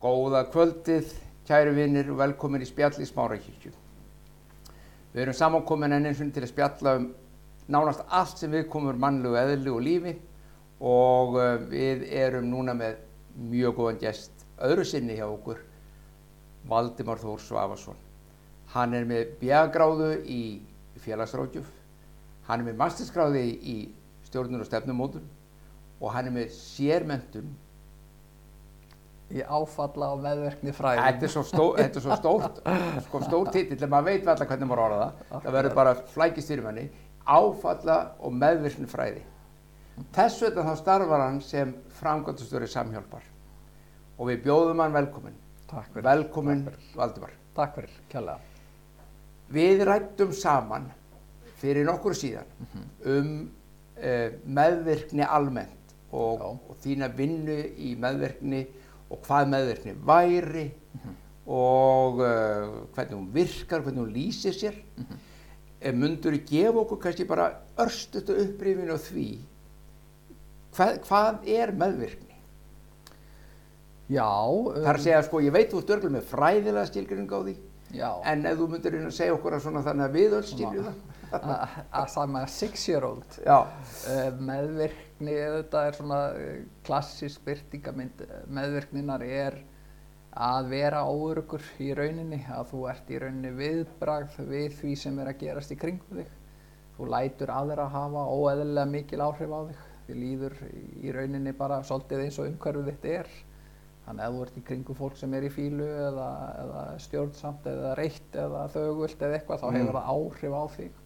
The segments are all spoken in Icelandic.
Góða kvöldið, kæru vinnir og velkomin í spjall í Smárakirkju. Við erum samankomin enn eins og til að spjalla um nánast allt sem við komum mannlegu, eðlu og lífi og uh, við erum núna með mjög góðan gest öðru sinni hjá okkur, Valdimar Þór Svafarsson. Hann er með bjagráðu í félagsrákjöf, hann er með masterskráði í stjórnur og stefnumótun og hann er með sérmentun í áfalla og meðverkni fræðum. Þetta er svo, stó, þetta er svo stórt, sko, stór titill, en maður veit alltaf hvernig maður orða það. Það verður bara flækist fyrir manni, áfalla og meðverkni fræði. Þess vegna þá starfar hann sem framgöndastöri samhjálpar og við bjóðum hann velkomin. Takk fyrir. Velkomin. Valdimar. Takk fyrir, kjærlega. Við rættum saman fyrir nokkur síðan um uh, meðvirkni almennt og, og þína vinnu í meðvirkni og hvað meðvirkni væri og uh, hvernig hún virkar, hvernig hún lýsir sér. Mm -hmm. Mundur þú gefa okkur kannski bara örstutu upprifin á því hvað, hvað er meðvirkni? Já, er að segja, sko, ég veit þú ert örgulega með fræðilega skilgrinning á því já, en ef þú myndir reyna að segja okkur að svona þannig að við öll skiljum það. að með six year old uh, meðvirkni, þetta er svona uh, klassísk byrtingamind meðvirkninar er að vera óurugur í rauninni, að þú ert í rauninni viðbragð við því sem er að gerast í kringum þig. Þú lætur aðra hafa óeðlilega mikil áhrif á þig. Þið líður í rauninni bara svolítið eins og umhverfið þitt er. Þannig að þú ert í kringum fólk sem er í fílu eða, eða stjórnsamt eða reitt eða þögult eða eitthvað, þá Mm. hefur það áhrif á þig.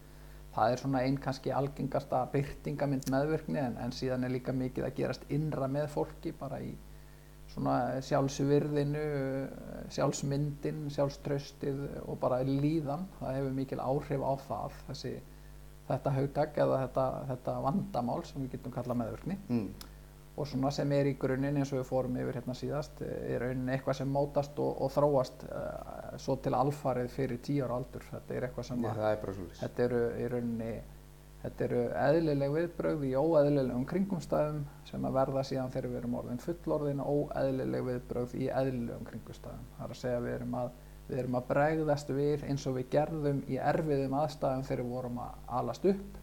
Það er svona einn kannski algengasta byrtingamind meðvirkni en, en síðan er líka mikið að gerast innra með fólki bara í svona sjálfsvirðinu, sjálfsmyndin, sjálfströstið og bara líðan. Það hefur mikil áhrif á það, þessi, þetta haugtak eða þetta, þetta vandamál sem við getum kallað meðvirkni Mm. Og svona sem er í grunninn eins og við fórum yfir hérna síðast eh, er rauninni eitthvað sem mótast og, og þróast uh, svo til alfarið fyrir tíu ára aldur. Þetta er eitthvað sem að er. Þetta eru í rauninni, þetta eru eðlileg viðbrögð í óeðlilegum kringumstæðum sem að verða síðan þegar við erum orðin fullorðin óeðlileg viðbrögð í eðlilegum kringumstæðum. Það er að segja við erum að, við erum að bregðast við eins og við gerðum í erfiðum aðstæðum þegar við vorum að alast upp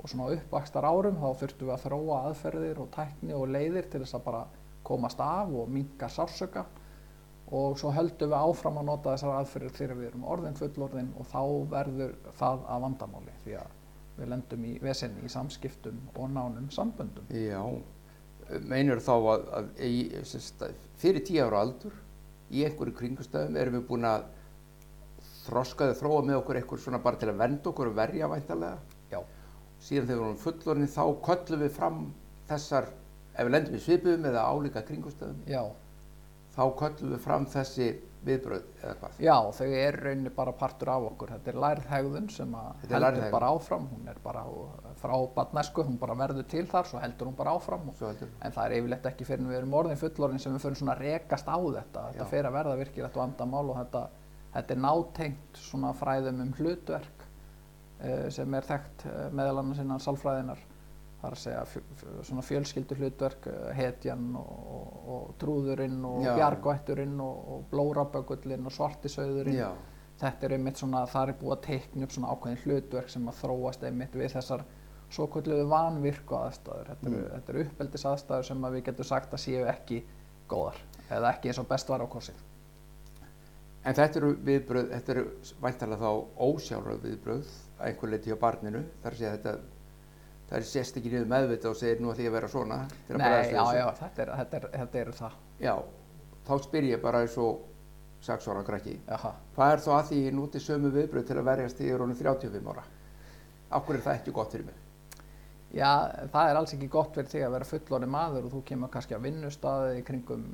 og svona uppvakstar árum þá þurftum við að þróa aðferðir og tækni og leiðir til þess að bara komast af og minka sársöka og svo höldum við áfram að nota þessar aðferðir þegar við erum orðin fullorðin og þá verður það að vandamáli því að við lendum í vesenni í samskiptum og nánum samböndum. Já, meinur þá að, að sagt, fyrir tíu ára aldur í einhverju kringustæðum erum við búin að þroskaði þróa með okkur eitthvað svona bara til að venda okkur og verja væntalega. Síðan þegar við vorum fullorðin þá köllum við fram þessar, ef við lendum í svipuðum eða álíka kringustæðum, já, þá köllum við fram þessi viðbröð eða hvað. já, þau eru rauninni bara partur af okkur. Þetta er lærð hegðun sem Þetta heldur bara áfram. Hún er bara frá barnesku, hún bara verður til þar, svo heldur hún bara áfram. Og, heldur. en það er yfirleitt ekki fyrir við erum orðin fullorðin sem við fyrir svona rekast á þetta. Þetta Já. fer að verða virkilegt vandamál og þetta, þetta er nátengt svona fræðum um hlutverk sem er þekkt uh, meðal annars innan sálfræðinar. Það er að segja svona fjölskyldu hlutverk, uh, hetjan og, og, og trúðurinn og bjargvætturinn og, og blórabögullinn og svartisauðurinn. Já, Þetta er einmitt svona, það er búið að teikna upp svona ákveðin hlutverk sem að þróast einmitt við þessar svo kvölduðu vanvirku aðstæður. Þetta eru, Mm. eru uppeldis aðstæður sem að við getum sagt að séu ekki góðar eða ekki eins og best var á korsið. en þetta eru viðbröð, þetta eru væntalega þá ósjálfröð viðbröð einhver leiti hjá barninu, þar að segja þetta, það er sérst ekki niður meðvita og segir nú ætlum ég að vera svona. að Nei, já, já, þetta er, þetta er, þetta er það. Já, þá spyr ég bara eins og ára krakki, Jaha. hvað er þá að því ég núti sömu viðbröð til að verjast því er honum 35 ára? Akkur er það ekki gott fyrir mig? Já, það er alls ekki gott fyrir þig að vera fullorði maður og þú kemur kannski á vinnustaði í kringum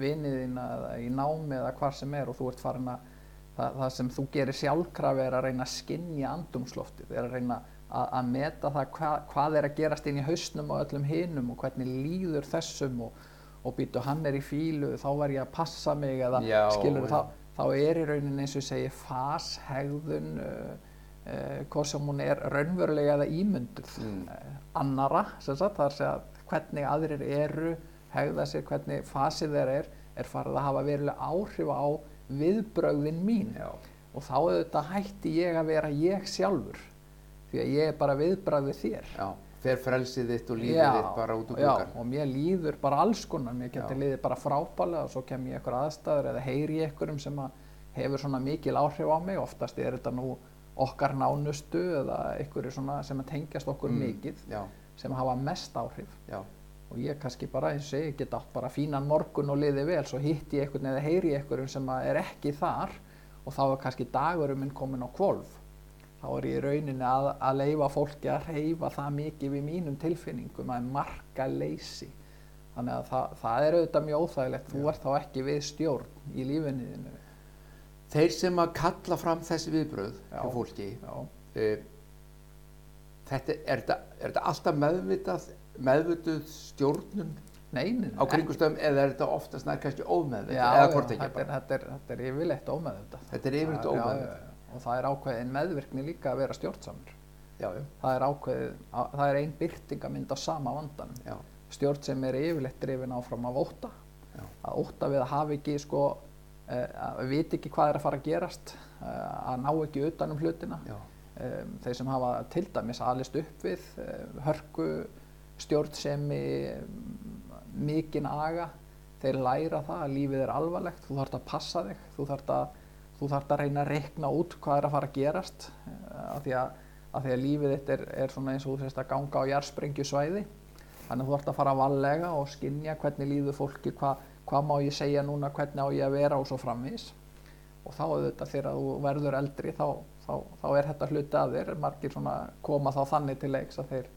viniðina eða í námi eða hvar sem er og þú ert farin að það, það sem þú gerir sjálfkrafi er að reyna að skinja andumsloftið, er að reyna að, að meta það hva, hvað er að gerast inn í hausnum og öllum hinum og hvernig líður þessum og, og býtu hann er í fílu, þá var ég að passa mig eða Já, skilur já. þá, þá er í rauninni eins og segi fashegðun uh, uh, hvort sem hún er raunverulega eða ímynduð Mm. uh, annara sem sagt, það er að segja hvernig aðrir eru hegða sér, hvernig fasið þeir er er farið að hafa verulega áhrif á viðbrögðin mín Já. og þá auðvitað hætti ég að vera ég sjálfur því að ég er bara viðbrögðið þér Já, fer frelsið þitt og lífið Já, þitt bara út úr já, gluggan. og mér líður bara alls konar, mér getur Já. líðið bara frábælega og svo kem ég ykkur aðstæður eða heyri ég ykkurum sem hefur svona mikil áhrif á mig, oftast er þetta nú okkar nánustu eða ykkur sem tengjast okkur Mm. mikið Já, sem hafa mest áhrif já, og ég kannski bara, eins og ég get átt bara fínan morgun og liði vel, svo hitti ég einhvern eða heyri ég einhverjum sem er ekki þar og þá er kannski dagurum minn komin á kvolf þá er ég í rauninni að, að leifa fólki að reyfa það mikið við mínum tilfinningum að marka leysi þannig að það, það er auðvitað mjög óþægilegt. Þú ert þá ekki við stjórn í lífinniðinu Þeir sem að kalla fram þessi viðbröð Já. hjá fólki, já, uh, þetta, er þetta alltaf meðvitað, meðvituð stjórnun neinin á kringustöðum eða er þetta oftast nær kannski ómeðvitað já, eða já, hvort ekki bara? þetta, er, þetta er yfirleitt ómeðvitað Þetta er yfirleitt Já, já, ómeðvitað. já, já. og það er ákveðin meðvirkni líka að vera stjórnsamur Já, já, það er ákveðið, að- það er ein byrtingamind á sama vandanum. já, Stjórn sem er yfirleitt drifin áfram af ótta. já, Að ótta við að hafa ekki, sko, eh, að vita ekki hvað er að fara að gerast, eh, að ná ekki utanum hlutina. já, Um, þeir sem hafa til dæmis alist upp við hörku, stjórnsemi, um, mikinn aga, þeir læra það að lífið er alvarlegt, þú þarft að passa þig, þú þarft að, að reyna að rekna út hvað er að fara að gerast uh, af því að, að, því að lífið þitt er, er eins og þú sést að ganga á jarðsprengju svæði þannig að þú þarft að fara að vallega og skinja hvernig líður fólki, hva, hvað má ég segja núna, hvernig á ég að vera og svo framvís og þá auðvitað þegar þú verður eldri þá, þá, þá er þetta hluti að þér. Margir koma þá þannig til leiks að þeir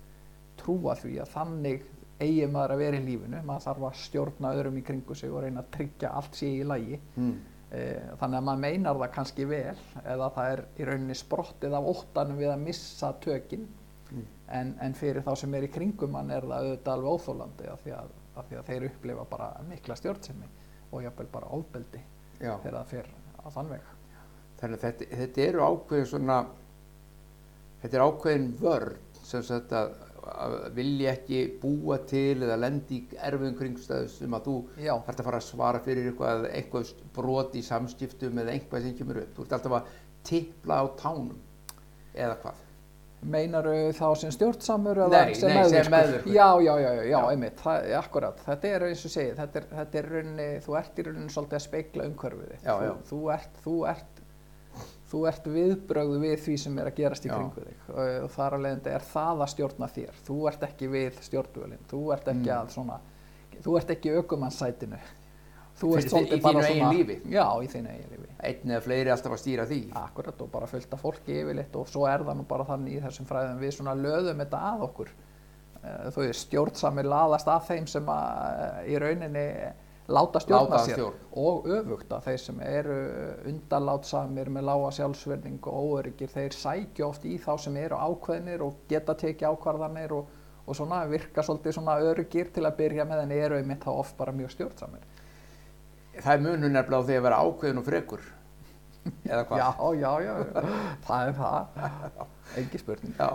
trúa því að þannig eigi maður að vera í lífinu. Maður þarf að stjórna öðrum í kringu sig og reyna að tryggja allt sé í lagi. Mm, e, þannig að maður meinar það kannski vel eða það er í rauninni sprottið af óttanum við að missa tökin. Mm. en, en fyrir þá sem er í kringum mann er það auðvitað alveg óþólandi af því að, af því að þeir upplifa bara mikla stjórnsemi og jafnvel bara ofbeldi já. þegar það fer á þann veg. Þannig að þetta, þetta eru ákveðin svona, þetta er ákveðin vörn sem að, að vilja ekki búa til eða lendi í erfiðum kringstæðu sem að þú Já, þarft að fara að svara fyrir eitthvað, eitthvað brot í samskiptum eða eitthvað sem kemur upp. Þú ert alltaf að tippla á tánum eða hvað. Meinaru þá sem stjórnsamur Nei, sem nei, sem meðvirkur? meðvirkur. Já, já, já, já, já, einmitt, það er akkurat. Þetta er eins og segið, þetta er, þetta er rauninni, þú ert í rauninni svolítið að speikla umhverfið þitt. Já, þú, já. Þú ert, þú ert, þú ert viðbrögð við því sem er að gerast í kringu þig og, og þar leiðandi er það að stjórna þér. Þú ert ekki við stjórnvölinn, þú ert ekki Mm. að svona, þú ert ekki aukumannsætinu. Þú ert svolítið bara svona- lífi? Já, í þínu eigin lífi. Einn eða fleiri alltaf að stýra því. Akkurat og bara fullt af fólki yfirleitt og svo er það nú bara þannig í þessum fræðum við svona löðum þetta að okkur Eh, þú veist stjórnsamir laðast að þeim sem að eh, í rauninni láta stjórna Láta sér stjórn. og öfugt að þeir sem eru undalátsamir með lága sjálfsverning og óöryggir þeir sækja oft í þá sem eru ákveðnir og geta tekið ákvarðanir og, og svona virka svolítið svona öryggir til að byrja með en eru einmitt þá oft bara mjög stjórnsamir Það er munur nefnilega á því að vera ákveðin og frekur. Eða hvað? Já, já, já, það er það engi spurning Já,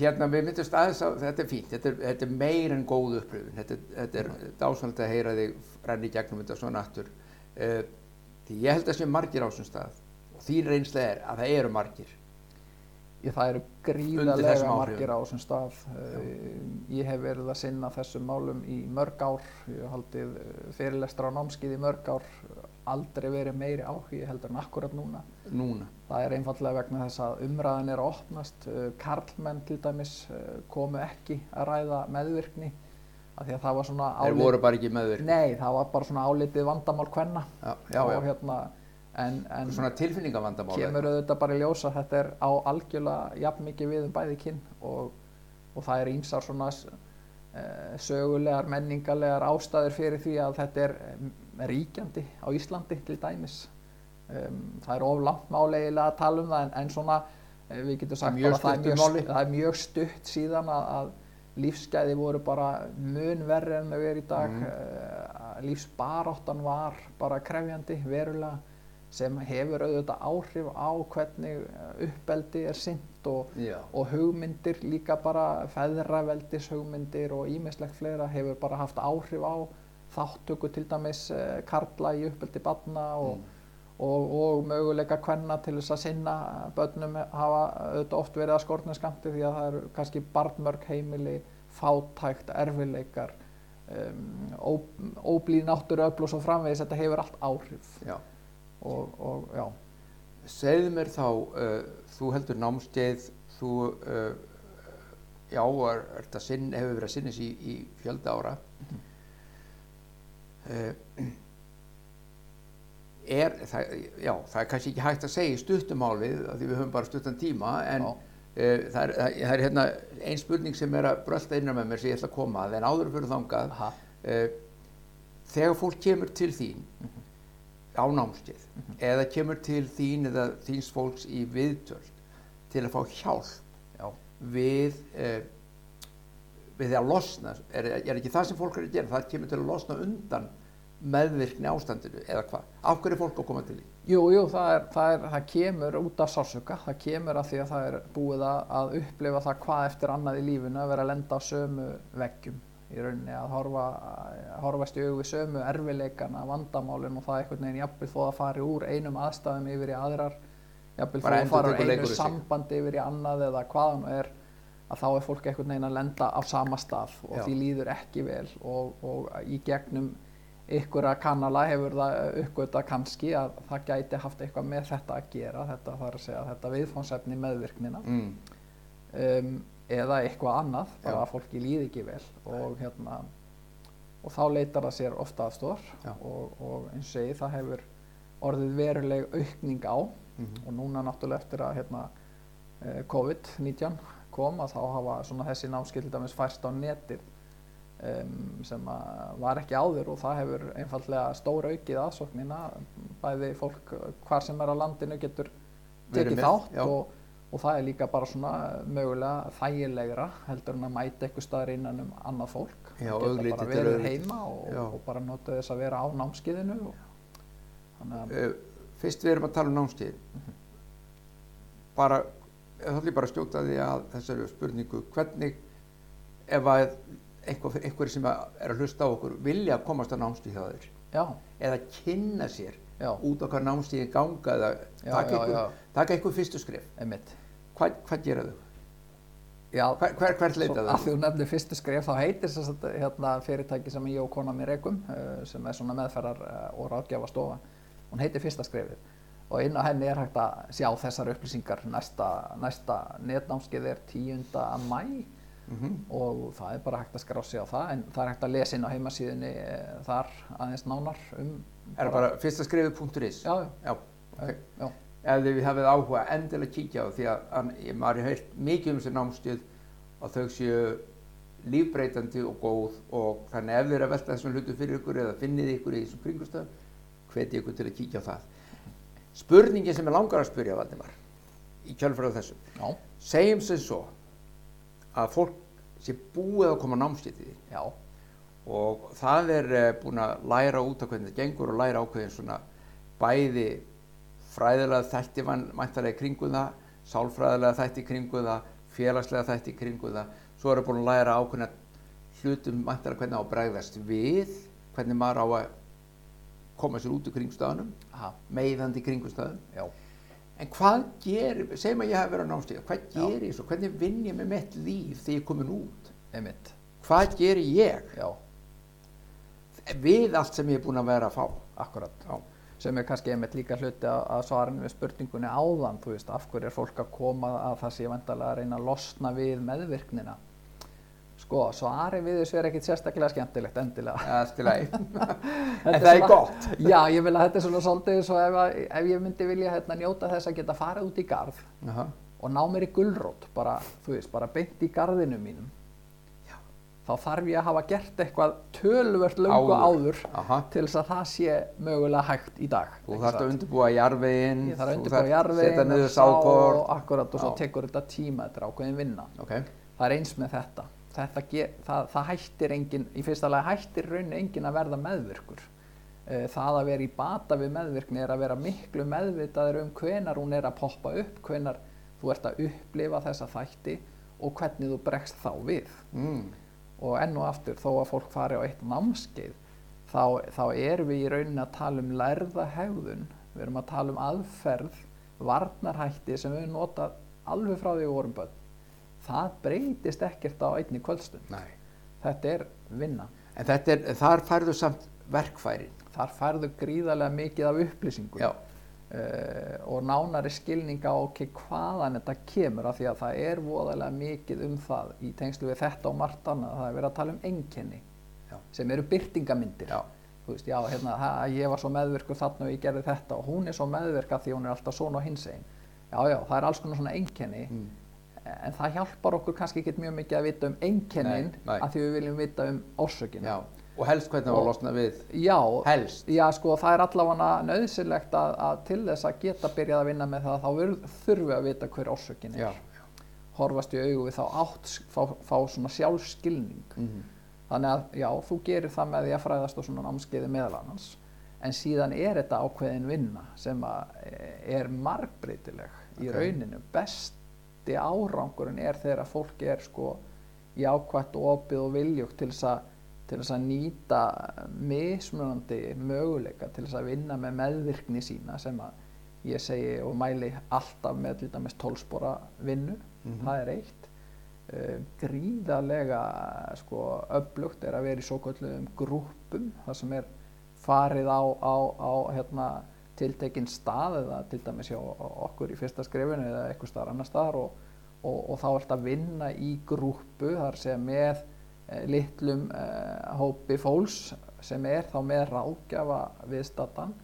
hérna við myndumst aðeins á, þetta er fínt, þetta er, þetta er meir en góð upplifun, þetta, þetta er dásanlega að heyra þig renni gegnum þetta svona aftur. Uh, því ég held að sé margir á þessum stað og þín reynsla er að það eru margir. Ég, það eru gríðarlega margir á þessum stað. Eh, Ég hef verið að sinna þessum málum í mörg ár. Ég hef haldið eh, fyrirlestra á námskið í mörg ár. Aldrei verið meiri áhugi heldur en akkurat núna. Núna. Það er einfallega vegna þess að umræðan er að opnast. Eh, Karlmenn til dæmis eh, komu ekki að ræða meðvirkni. Af því að það var svona Þeir voru bara ekki meðvirk. Nei, það var bara svona álitið vandamál kvenna. Já, já, og hérna, en, en Svona tilfinningavandamála. kemur auðvitað bara í ljós að þetta er á algjörlega jafn mikið við um bæði kinn og, og það er ímsar svona e, sögulegar, menningarlegar ástæður fyrir því að þetta er ríkjandi á Íslandi til dæmis. Um, það er of langt máleigilega að tala um það en, en svona e, við getum sagt bara að það er mjög, það er mjög stutt síðan að, að lífsgæði voru bara mun verri en þau er í dag. Mm. Lífsbaráttan var bara krefjandi verulega sem hefur auðvitað áhrif á hvernig eh, uppeldi er sint og, og hugmyndir líka bara feðraveldis hugmyndir og ímislegt fleira hefur bara haft áhrif á þáttöku til dæmis uh, karla í uppeldi barna og, Mm. og, og möguleika kvenna til þess að sinna börnum hafa auðvitað oft verið að skortna skamti því að það eru kannski barnmörg heimili, fátækt, erfileikar, um, ó, óblíð náttúruöfl og svo framvegis, þetta hefur allt áhrif Já. og, og já, Segðu mér þá, uh, þú heldur námskeið, þú, uh, já, er, er þetta sinn, hefur verið að sinnis í, í fjölda ára. Uh, er, það, já, það er kannski ekki hægt að segja stuttumálið, af því við höfum bara stuttan tíma, en uh, það er, það er hérna ein spurning sem er að brölda innan með mér sem ég ætla að koma að, en áður fyrir þangað, uh, þegar fólk kemur til þín á námskeið eða kemur til þín eða þíns fólks í viðtöl til að fá hjálp já, við uh, við því að losna er, er ekki það sem fólk er að gera? Það kemur til að losna undan meðvirkni ástandinu eða hvað, af hverju er fólk að koma til því Jú, jú, það, er, það, er, það kemur út af sársöka, það kemur af því að það er búið að, að upplifa það hvað eftir annað í lífinu að vera að lenda á sömu veggjum í rauninni að horfa, horfast í augu við sömu erfileikana, vandamálin og það einhvern veginn jafnvel þó að fari úr einum aðstæðum yfir í aðrar, jafnvel þó að fara úr einu sambandi yfir í annað eða hvaðan er að þá er fólk einhvern veginn að lenda á sama stað og Já. því líður ekki vel og, og í gegnum ykkur að kannala hefur það uppgötað kannski að það gæti haft eitthvað með þetta að gera þetta þarf að segja þetta viðfónsefni meðvirknina mm. um, eða eitthvað annað bara Já. að fólki líði ekki vel og hérna og þá leitar það sér ofta aðstór og, og eins og segi það hefur orðið veruleg aukning á Mhm. og núna náttúrulega eftir að hérna, eh, COVID-19 kom að þá hafa þessi námskill færst á netið um, sem var ekki áður og það hefur einfallega stór aukið aðsóknina bæði fólk hvar sem er á landinu getur tekið þátt og, og það er líka bara svona mögulega þægilegra heldur en að mæta eitthvað staðar innan um annað fólk. Já, geta augliti bara verið heima og, og bara nota þess að vera á námskiðinu og, uh, fyrst við erum að tala um námskeið. Bara þá ætlum ég bara að skjóta því að þessari spurningu hvernig ef að einhver, einhver sem er að hlusta á okkur vilja komast á námskeið hjá þér. Já, eða kynna sér já, út hvað námskeið ganga eða taka einhver, fyrstu skrif hvað, hvað gera þau? já, Hver, hver, hvert Svo leita að þau? því þú nefnir fyrstu skref þá heitir þess að hérna, fyrirtæki sem ég og kona mér reikum uh, sem er svona meðferðar uh, og ráðgjafastofa hún heitir fyrsta skrefið. Og inn á henni er hægt að sjá þessar upplýsingar. Næsta, næsta netnámskeið er 10. mæ Mm og það er bara hægt að skrá sig á það en það er hægt að lesa inn á heimasíðunni uh, þar aðeins nánar um Er það bara fyrsta skrifið.is? já, já, Já, já, ef þið hafið áhuga endilega kíkja á því að maður er heilt mikið um þessi námskeið og þau séu lífbreytandi og góð og þannig ef þið er að velta þessum hlutum fyrir ykkur eða finnið ykkur í þessum kringustöðum hveti ykkur til að kíkja á það. Spurningin sem ég langar að spyrja Valdimar í kjölfæra þessu. Já, segjum sem svo að fólk sé búið að koma á því já, og það er uh, búin að læra út af hvernig þetta gengur og læra ákveðin svona bæði fræðilega þætti mæntalega í kringu það, sálfræðilega þætti í kringu það, félagslega þætti í kringu það, svo er það búin að læra ákveðina hlutum mæntalega hvernig á að bregðast við, hvernig maður á að koma sér út úr meiðandi kringustöðum. já, En hvað gerir, segjum að ég hef verið á námstíða, hvað gerir ég svo, hvernig vinn ég með mitt líf þegar ég er komin út? einmitt, Hvað gerir ég? Já, við allt sem ég er búin að vera að fá? akkurat Já. sem er kannski einmitt líka hluti að, að svarinu við spurningunni áðan, þú veist, af hverju er fólk að koma að það sé vandalega að reyna að losna við meðvirknina sko, svari við þessu er ekkit sérstaklega skemmtilegt endilega lagi. Þetta en það er gott. Já, ég vil að þetta er svona svolítið svo ef, að, ef ég myndi vilja hérna, njóta þess að geta farið út í garð Aha. og ná mér í gulrót, bara, þú veist, bara beint í garðinu mínum Já. þá þarf ég að hafa gert eitthvað töluvert löngu áður, Aha. til þess að það sé mögulega hægt í dag Þú þarft að undirbúa að þú undirbúa þarft jarðveginn Setja niður og sá sákort. og akkurat og svo tekur þetta tíma, þetta er ákveðin vinna. Ok. Það er eins með þetta. Þetta ge, það, það hættir engin, í fyrsta lagi hættir raunin engin að verða meðvirkur. Eh, Það að vera í bata við meðvirkni er að vera miklu meðvitaður um hvenar hún er að poppa upp, hvenar þú ert að upplifa þessa þætti og hvernig þú bregst þá við Mm. og enn og aftur þó að fólk fari á eitt námskeið þá, þá erum við í rauninni að tala um lærða hegðun, við erum að tala um aðferð, varnarhætti sem við notað alveg frá því við vorum börn. Það breytist ekkert á einni kvöldstund. Nei. Þetta er vinna. En er, þar færðu samt verkfærin. Þar færðu gríðarlega mikið af upplýsingum Já. uh, og nánari skilninga á okay, hvaðan þetta kemur af því að það er voðalega mikið um það í tengslu við þetta og margt annað. Það er verið að tala um einkenni Já. sem eru byrtingamyndir. Já. Þú veist, já, hérna, ég var svo meðvirkur þarna og ég gerði þetta og hún er svo meðvirka því hún er alltaf svona og hins einn. Já, já, það er alls konar svona einkenni Mm. En það hjálpar okkur kannski ekki mjög mikið að vita um einkennin af því við viljum vita um orsökina. Já. Og helst hvernig það var Og- losna við. Já, Helst. já, sko, það er allavega nöðsilegt að, að til þess að geta byrjað að vinna með það þá þurfum við að vita hver orsökin er. Já. Horfast í augu við þá átt, fá, fá svona sjálfskilning. Mm. Þannig að, já, þú gerir það með því að fræðast á svona námskeiði meðal annars. En síðan er þetta ákveðin vinna sem að eh, er margbreytileg í Ok. rauninu. Besti árangurinn er þegar að fólk er sko jákvætt og opið og viljugt til þess að að nýta mismunandi möguleika til þess að vinna með meðvirkni sína sem að ég segi og mæli alltaf með til dæmis tólspora vinnu, Mhm. það er eitt uh, gríðarlega sko, öflugt er að vera í svo kölluðum grúppum þar sem er farið á, á, á hérna, tiltekinn stað eða til dæmis hjá okkur í fyrsta skrifinu eða eitthvað staðar annar staðar og, og, og þá er þetta að vinna í grúppu þar sem með eh, litlum eh, hópi fólks sem er þá með ráðgjafa viðstatan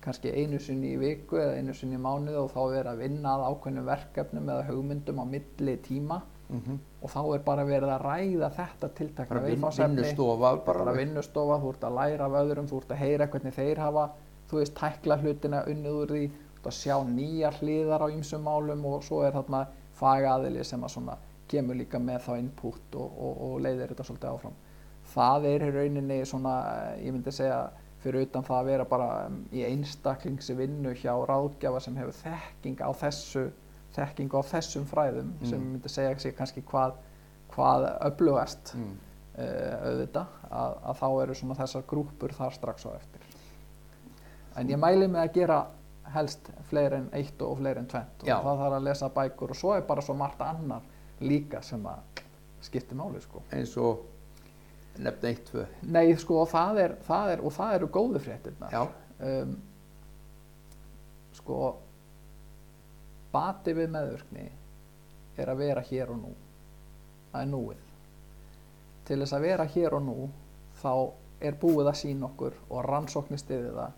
kannski einu sinni í viku eða einu sinni í mánuði og þá er að vinna að ákveðnum verkefnum eða hugmyndum á milli tíma Mm og þá er bara verið að ræða þetta vinnustofa bara. bara vinnustofa, þú ert að læra af öðrum, þú ert að heyra hvernig þeir hafa þú veist, tækla hlutina unnið úr því að sjá nýja hliðar á ýmsum málum og svo er þarna fagaðili sem að svona kemur líka með þá input og, og, og leiðir þetta svolítið áfram það er í rauninni svona, ég myndi segja fyrir utan það að vera bara um, í einstaklingsvinnu hjá ráðgjafa sem hefur þekking á þessu þekking á þessum fræðum sem Mm. myndi segja sig kannski hvað, hvað öflugast Mm. uh, auðvitað að, að þá eru svona þessar grúpur þar strax á eftir en ég mæli með að gera helst fleiri en eitt og fleiri en tvent og það þarf að lesa bækur og svo er bara svo margt annar líka sem að skiptir máli sko. Eins og nefna eitt, tvö. nei sko og það er, það er og það eru góðu fréttirnar. Já. um, sko bati við meðvirkni er að vera hér og nú. Það er núið. Til þess að vera hér og nú þá er búið að sína okkur og rannsóknir stiði það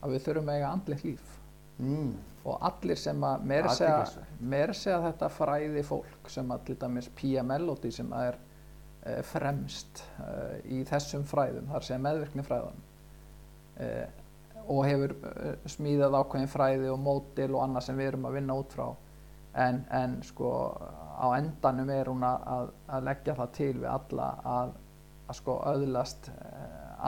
að við þurfum að eiga andlegt líf Mm. og allir sem að meira segja, meira segja þetta fræði fólk sem að til dæmis Pia Melody sem að er uh, fremst uh, í þessum fræðum, þar segja meðvirkni fræðan uh, og hefur smíðað ákveðin fræði og mótil og annað sem við erum að vinna út frá en, en sko á endanum er hún að, að, leggja það til við alla að, að sko öðlast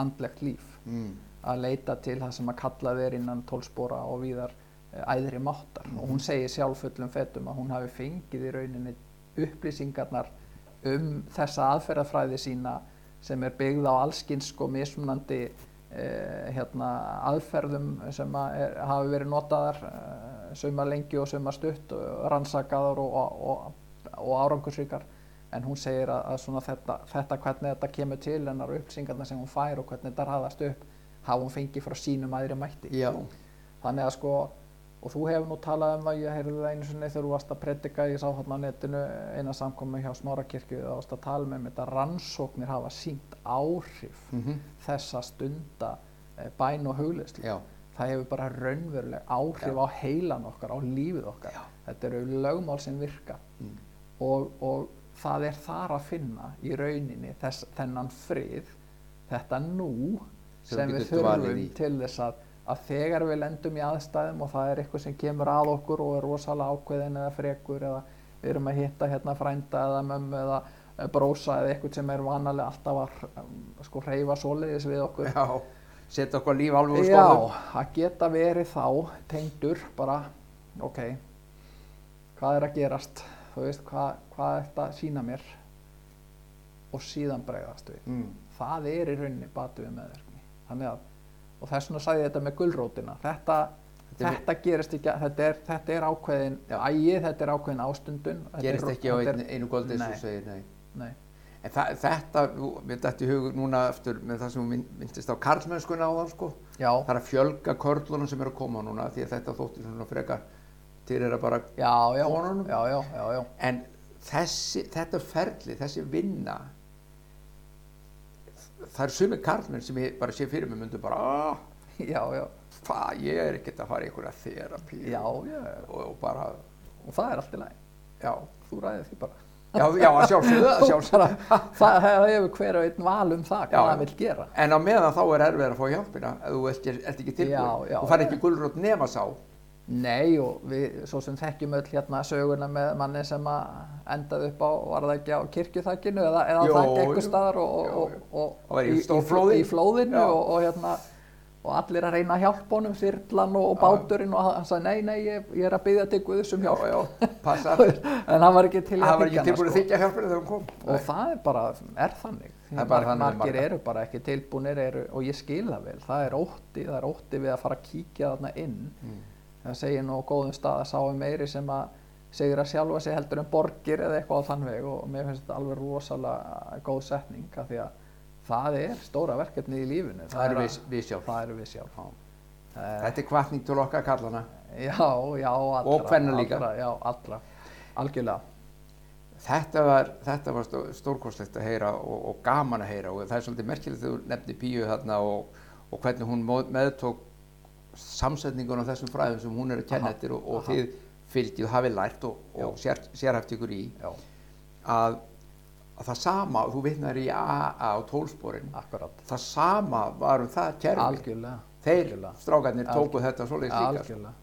andlegt líf Mm. Að leita til það sem að kallað er innan tólspora og víðar eh, æðri máttar. Og hún segir sjálf fullum fetum að hún hafi fengið í rauninni upplýsingarnar um þessa aðferðafræði sína sem er byggð á allskins sko mismunandi eh, hérna, aðferðum sem að er, hafi verið notaðar eh, sumar lengi og sumar stutt og rannsakaðar og, og, og, og árangursríkar. En hún segir að, að svona þetta, þetta hvernig þetta kemur til hennar og upplýsingarnar sem hún fær og hvernig þetta raðast upp hafa hún fengið frá sínum aðri mætti Já. þannig að sko og þú hefur nú talað um það, ég heyrði það einu sinni þegar þú varst að predika, ég sá þarna á netinu eina samkomi hjá Smárakirkju þá varst að tala með þetta rannsóknir hafa sínt áhrif Mm þessa stunda eh, bæn og hugleyslu Já. það hefur bara raunveruleg áhrif á heilan okkar, á lífið okkar Já. þetta eru lögmál sem virka Mm. og, og það er þar að finna í rauninni þess, þennan frið þetta nú Sem við þurfum til þess að, að þegar við lendum í aðstæðum og það er eitthvað sem kemur að okkur og er rosalega ákveðin eða frekur eða við erum að hitta hérna frænda eða mömmu eða brósa eða eitthvað sem er vanalega alltaf að um, sko hreyfa svoleiðis við okkur Já. Setja okkar líf alveg úr Já, skoðum. að geta verið þá tengdur bara, ok, hvað er að gerast, þú veist, hvað, hvað er þetta að sína mér og síðan bregðast við. Mm. Það er í rauninni batu við meðverkni. Það þannig að og þess vegna sagði ég þetta með gulrótina þetta, Þetta þetta gerist ekki þetta er, þetta er ákveðin ægi, þetta er ákveðin ástundun gerist er- ekki á einu, einu goldi Nei. segir, nei. nei, En þa þetta, mér dætti í hug núna eftir með það sem mynd- myndist á karlmennskuna á það sko, það er að fjölga körlunum sem eru að koma núna því að þetta þótti svona frekar til að bara, já, já, já. en þessi, þetta ferli, þessi vinna, það er sumi karlmenn sem ég bara sé fyrir mig myndu bara, aah, já, já, hvað, ég er ekkert að fara í einhverja þerapi og, og bara, og það er allt í lagi. Já, þú ræðir því bara. Já, já, sjálfsögðu, það það hefur hver og einn val um það hvað það vil gera. En á meðan þá er erfið að fá hjálpina ef þú ert, ekki tilbúin. Fær já. ekki gulrót nema sá. Nei og við svo sem þekkjum öll hérna söguna með manni sem að endaði upp á, var það ekki á kirkjuþakkinu eða, eða Jú, það ekki eitthvað staðar og, og, og, í í, stórflóði. í flóðinu Já. og, og hérna og allir að reyna að hjálpa honum, þyrlan og, Já. báturinn og hann sagði nei, nei, ég, ég er að byggja til Guðs um Já, hjálp já, passar. en hann var ekki til að tilbúin að sko. þykja hjálpina þegar hún kom. og það er bara, er þannig Það er bara þannig margir eru bara ekki tilbúinir og ég skil það vel, það er ótti það er ótti við að fara að kíkja þarna inn Mm. Það segir nú á góðum stað að sáum meiri sem að segir að sjálfa sig heldur en borgir eða eitthvað á þann veg og mér finnst þetta alveg rosalega góð setning af því að það er stóra verkefni í lífinu Það eru að- við, við sjálf. það eru við sjálf Já. Eh, Þetta er kvartning til okkar kallana. já, já, allra, Og kvenna líka. allra, já, allra, algjörlega Þetta var, þetta var stó- stórkostlegt að heyra og, og gaman að heyra og það er svolítið merkilegt þegar þú nefnir Píu þarna og, og hvernig hún meðtók samsetningun á þessum fræðum sem hún er að kenna eftir og, og þið fylgið hafið lært og, og sér, sérhæft ykkur í að, að það sama, þú vitnar í AA og tólsporin, það sama var um það kerfi. algjörlega Þeir algjörlega. strákarnir tóku þetta svoleiðis líka. sko. algjörlega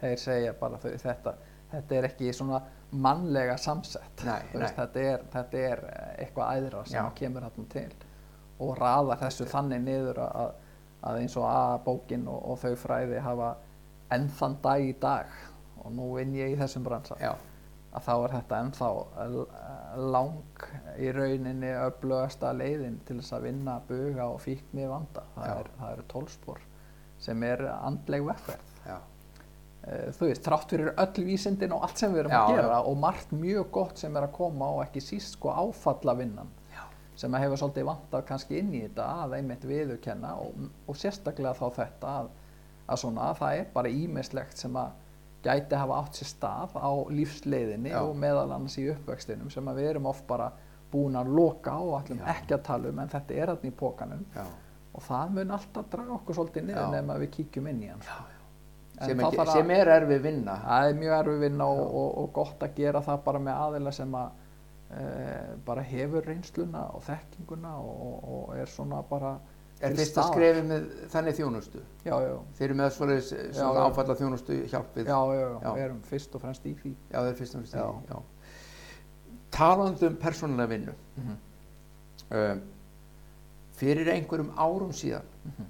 þeir segja bara þau, þetta þetta er ekki svona mannlega samsett Nei, nei. þetta, er, þetta er eitthvað æðra sem Já. kemur þarna til og raða þessu þannig niður að, að eins og A-bókin og, og þau fræði hafa enn þann dag í dag og nú vinn ég í þessum bransa Já, að þá er þetta ennþá lang í rauninni öflugasta leiðin til þess að vinna buga og fíkni vanda það, Já. er, eru tólspor sem er andleg vegferð já, Eh, þú veist, þrátt fyrir öll vísindin og allt sem við erum Já, að gera já. og margt mjög gott sem er að koma og ekki síst sko áfallavinnan. Sem að hefur svolítið vantað kannski inn í þetta að einmitt viðurkenna og, og sérstaklega þá þetta að, að svona að það er bara ímislegt sem að gæti hafa átt sér stað á lífsleiðinni Já. og meðal annars í uppvextinum sem að við erum oft bara búin að loka á og Já. ekki að tala um en þetta er þarna í pókanum já. og það mun alltaf draga okkur svolítið niður Já. nema við kíkjum inn í hann sko. En Sem, ekki, að- sem er erfið vinna. Það er mjög erfið vinna og, og, og gott að gera það bara með aðila sem að bara hefur reynsluna og þekkinguna og, og, er svona bara Er fyrsta skrefið með þannig þjónustu? Já, já, Þeir eru með svoleiðis Já, svona áfalla þjónustu hjálpið? já, já, já, við erum fyrst og fremst í því. Já, þeir eru fyrst og fremst í því, já. Talandi um persónulega vinnu, Mhm. um, fyrir einhverjum árum síðan, Mhm.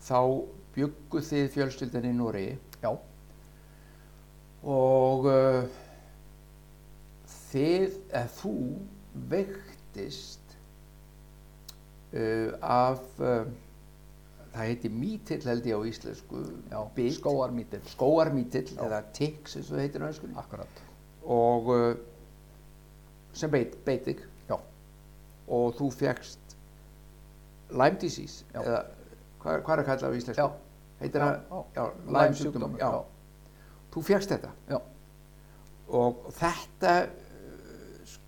þá byggu þið fjölskyldan í Noregi Já, og uh, þið, eða þú, veiktist uh, af, uh, það heiti mítill held ég á íslensku, skóarmítill, skóarmítill eða eins og það heitir akkurat. og uh, sem beit, beitig Já. og þú fegst Lyme disease Já. eða hvað, hvað er að kalla á íslensku? Heitir það? Lyme sjúkdóm. Þú fegst þetta Já. og þetta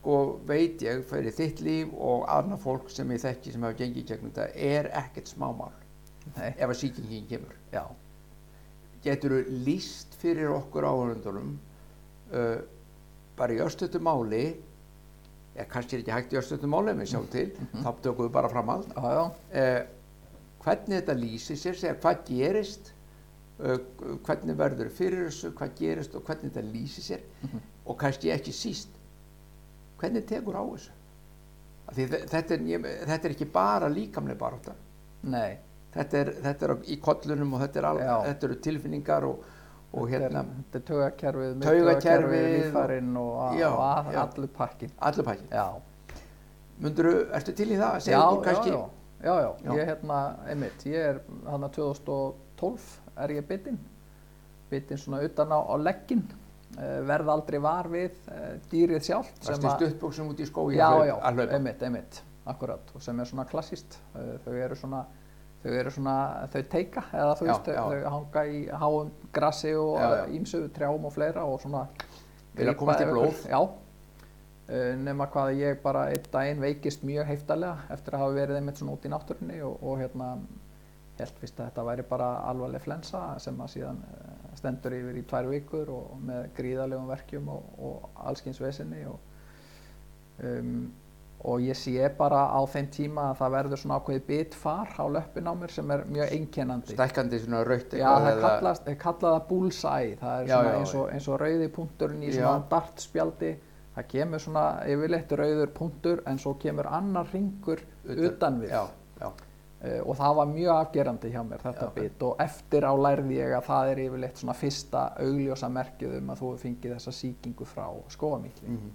sko veit ég fyrir þitt líf og annað fólk sem ég þekki sem hafa gengið gegnum þetta er ekkert smámál. Nei, ef að sýkingin kemur. Já, getur þú líst fyrir okkur áhörundunum uh, bara í östutu máli eða kannski er ekki hægt í östutu máli en við sjáum til, Mhm. þá tökum við bara fram allt. Já, uh, hvernig þetta lýsir sér segja hvað gerist uh, hvernig verður fyrir þessu hvað gerist og hvernig þetta lýsir sér. Mhm. og kannski ekki síst hvernig tekur á þessu? Þetta er, ég, þetta er ekki bara líkamlega nei, þetta er, þetta er í kollunum og þetta, er al, þetta eru tilfinningar og, og þetta er, hérna þetta er taugakerfið, Taugakerfið lífærin og, og, Já, og já. allur pakkin. allur pakkin Já, Mundur, ertu til í það? Segðu já, já, já. já, já, ég hérna, einmitt, ég er hann 2012 er ég bitinn, bitinn svona utan á, á legginn, verð aldrei var við uh, dýrið sjálft Varst í stuttbuxum út í skói já, já, einmitt, einmitt, akkurat, og sem er svona klassíst, uh, þau eru svona, þau eru svona, þau teika, eða þú Já, veist, já. þau hanga í háum grassi og Já, já. ímsu trjám og fleira og svona Vilja komast í blóð. Já, nema hvað ég bara einn daginn veikist mjög heiftarlega eftir að hafa verið einmitt svona út í náttúrunni og, og hérna held fyrst að þetta væri bara alvarleg flensa sem að síðan uh, stendur yfir í tvær vikur og með gríðarlegum verkjum og, og allskins vesinni og, um, og ég sé bara á þeim tíma að það verður svona ákveðið bitfar á löppin á mér sem er mjög einkennandi. Stækkandi svona raut Já, það kallast, þeir kalla það bullseye, það er Já, svona já, eins, og, eins og rauði punkturinn í svona dartspjaldi, það kemur svona yfirleitt rauður punktur en svo kemur annar ringur utan, við. Já, og það var mjög afgerandi hjá mér þetta Já. bit og eftir á lærði ég að það er yfirleitt svona fyrsta augljósa merkið um að þú fengið þessa sýkingu frá skóamíkli. mhm.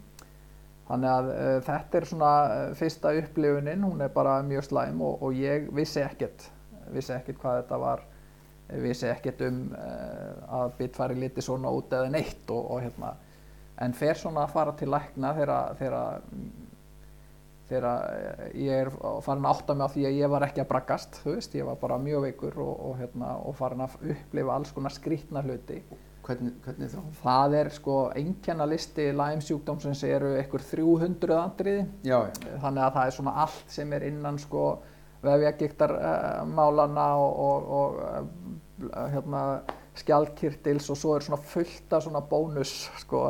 Þannig að uh, þetta er svona uh, fyrsta upplifunin, hún er bara mjög slæm og, og ég vissi ekkert, vissi ekkert hvað þetta var, vissi ekkert um uh, að bitfæri liti svona út eða neitt og, og hérna, en fer svona að fara til lækna þegar, þegar, eh, ég er farin að átta mig á því að ég var ekki að braggast, þú veist, ég var bara mjög veikur og, og, hérna, og farin að upplifa alls konar skrítna hluti. Hvernig, hvernig þá? Það er sko einkennalisti Lyme sjúkdómsins eru einhver 300 andriði Já, já, þannig að það er svona allt sem er innan sko vefjagiktar uh, málana og, og, og uh, hérna skjaldkirtils og svo er svona fullt af svona bónus sko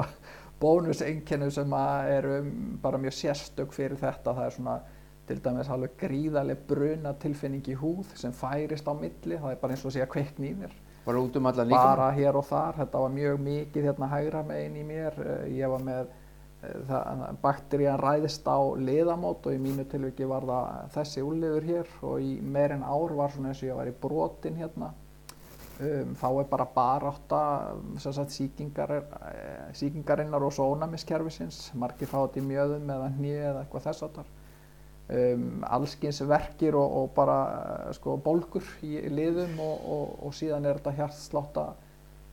bónuseinkennu sem að eru bara mjög sérstök fyrir þetta. Það er svona til dæmis alveg gríðarleg bruna tilfinning í húð sem færist á milli. Það er bara eins og að segja kveikn í mér. Bara út um allan líka. bara hér og þar, þetta var mjög mikið hérna hægra megin í mér, Eh, ég var með eh, bakterían ræðist á liðamót og í mínu tilviki var það þessi úrliður hér. Og í meir en ár var svona eins og ég var í brotin hérna um, þá er bara barátta sagt sýkingar, eh, sýkingarinnar og svo ónæmiskerfisins margir fá þetta í mjöðum eða hnið eða eitthvað þess að um, allskins verkir og, og bara sko, bólgur í liðum og, og, og síðan er þetta hjartslátta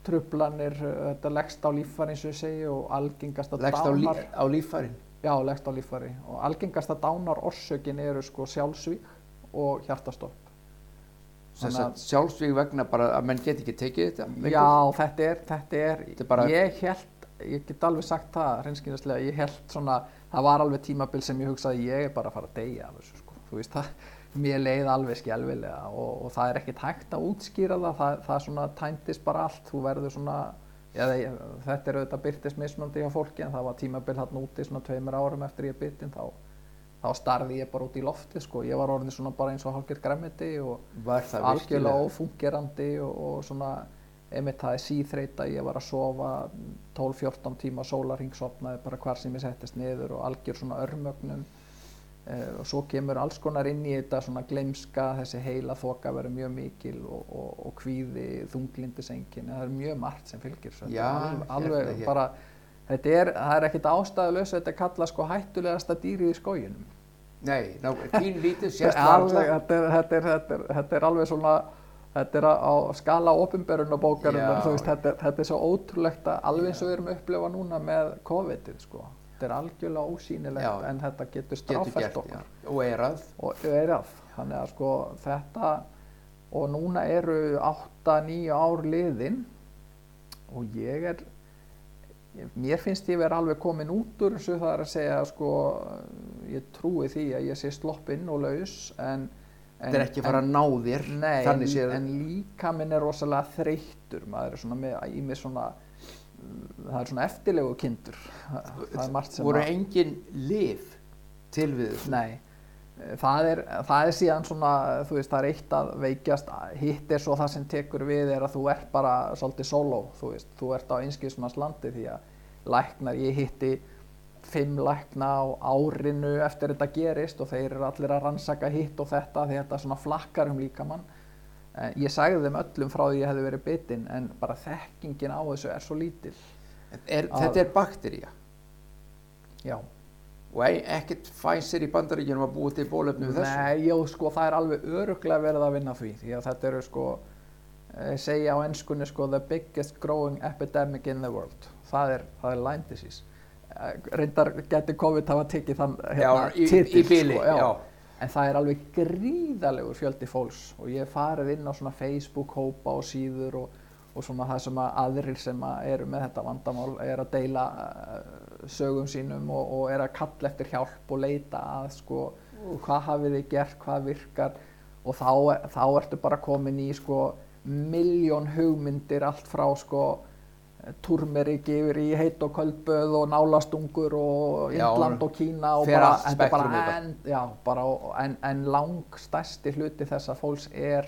trublanir, þetta leggst á líffæri eins og ég segi og algengasta Leggst dánar á líffærin. já, leggst á líffæri. Og algengasta dánar orsökin eru sko sjálfsvík og hjartastopp sjálfsvík vegna bara að menn get ekki tekið þetta. lengur. Já, þetta er, þetta er, Þetta er bara- ég held, ég get alveg sagt það hreinskynaslega, ég held svona, það var alveg tímabil sem ég hugsaði ég er bara að fara að deyja af þessu sko, þú veist það, mér leið alveg skjálfilega og, og það er ekkert hægt að útskýra það, það, það svona tæmtist bara allt, þú verður svona, ég, þetta er auðvitað byrtist mismöndi hjá fólki en það var tímabil hann úti svona tveimur árum eftir ég byttin þá, þá starði ég bara út í lofti sko, ég var orðin svona bara eins og hálfgerð græmiti og algjörlega virkilega? ófungerandi og, og svona einmitt það er síþreita, ég var að sofa 12-14 tíma sólarhingsopnaði bara hvar sem ég settist niður og algjör svona örmögnun uh, og svo kemur alls konar inn í þetta svona gleimska, þessi heila þoka verður mjög mikil og, og, og kvíði þunglindisengin, það er mjög margt sem fylgir Já, alveg, alveg hérna, hér. bara þetta er, það er ekkit ástæðulegs þetta er kallað sko hættulegasta dýrið í skóginum Nei, ná, pín lítið, sérst alveg, varla. þetta, er, þetta, er, þetta, er, þetta er alveg svona þetta er á skala veist, þetta, er, þetta er svo ótrúlegt að alveg eins og við erum að upplifa núna með COVID-ið sko. þetta er algjörlega ósýnilegt Já. en þetta getur gert, okkur. Og erað. og eirað þannig að sko þetta og núna eru 8-9 ár liðin og ég er mér finnst ég vera alveg komin út úr þessu það er að segja sko ég trúi því að ég sé sloppinn og laus en Þetta er ekki fara að ná þér. Nei, en, en líka minn er rosalega þreyttur, maður er svona með, í mig svona, það er svona eftirlegu kindur, það er margt sem Voru að, engin lif til við þessu? nei, það er, það er síðan svona, þú veist, það er eitt að veikjast, hitt er svo það sem tekur við er að þú ert bara svolítið sóló, þú veist, þú ert á einskismans landi því að læknar, ég hitti fimm lækna á árinu eftir þetta gerist og þeir eru allir að rannsaka hitt og þetta því þetta svona flakkar um líkamann Eh, Ég sagði þeim öllum frá því ég hefði verið bitinn en bara þekkingin á þessu er svo lítil. Er, þetta er baktería. Já, og ekkert Pfizer í bandaríkjunum að búa til bólefni við þessu Nei, jú, sko, það er alveg öruglega verið að vinna því því að þetta eru sko eh, segja á ennskunni sko the biggest growing epidemic in the world það er, það er Lyme disease Eh, reyndar geti COVID hafa tekið þann hérna, Já, í- titil, í bili, sko, já. já. en það er alveg gríðalegur fjöldi fólks og ég farið inn á svona Facebook hópa og síður og, og svona það sem að aðrir sem að eru með þetta vandamál er að deila uh, sögum sínum og, og er að kalla eftir hjálp og leita að sko hvað hafið þið gert, hvað virkar? Og þá, þá ertu bara komin í sko miljón hugmyndir allt frá sko turmerik yfir í heit og köldböð og nálastungur og Já, Indland og Kína og bara, er bara, en, já, bara en, en lang stærsti hluti þessa fólks er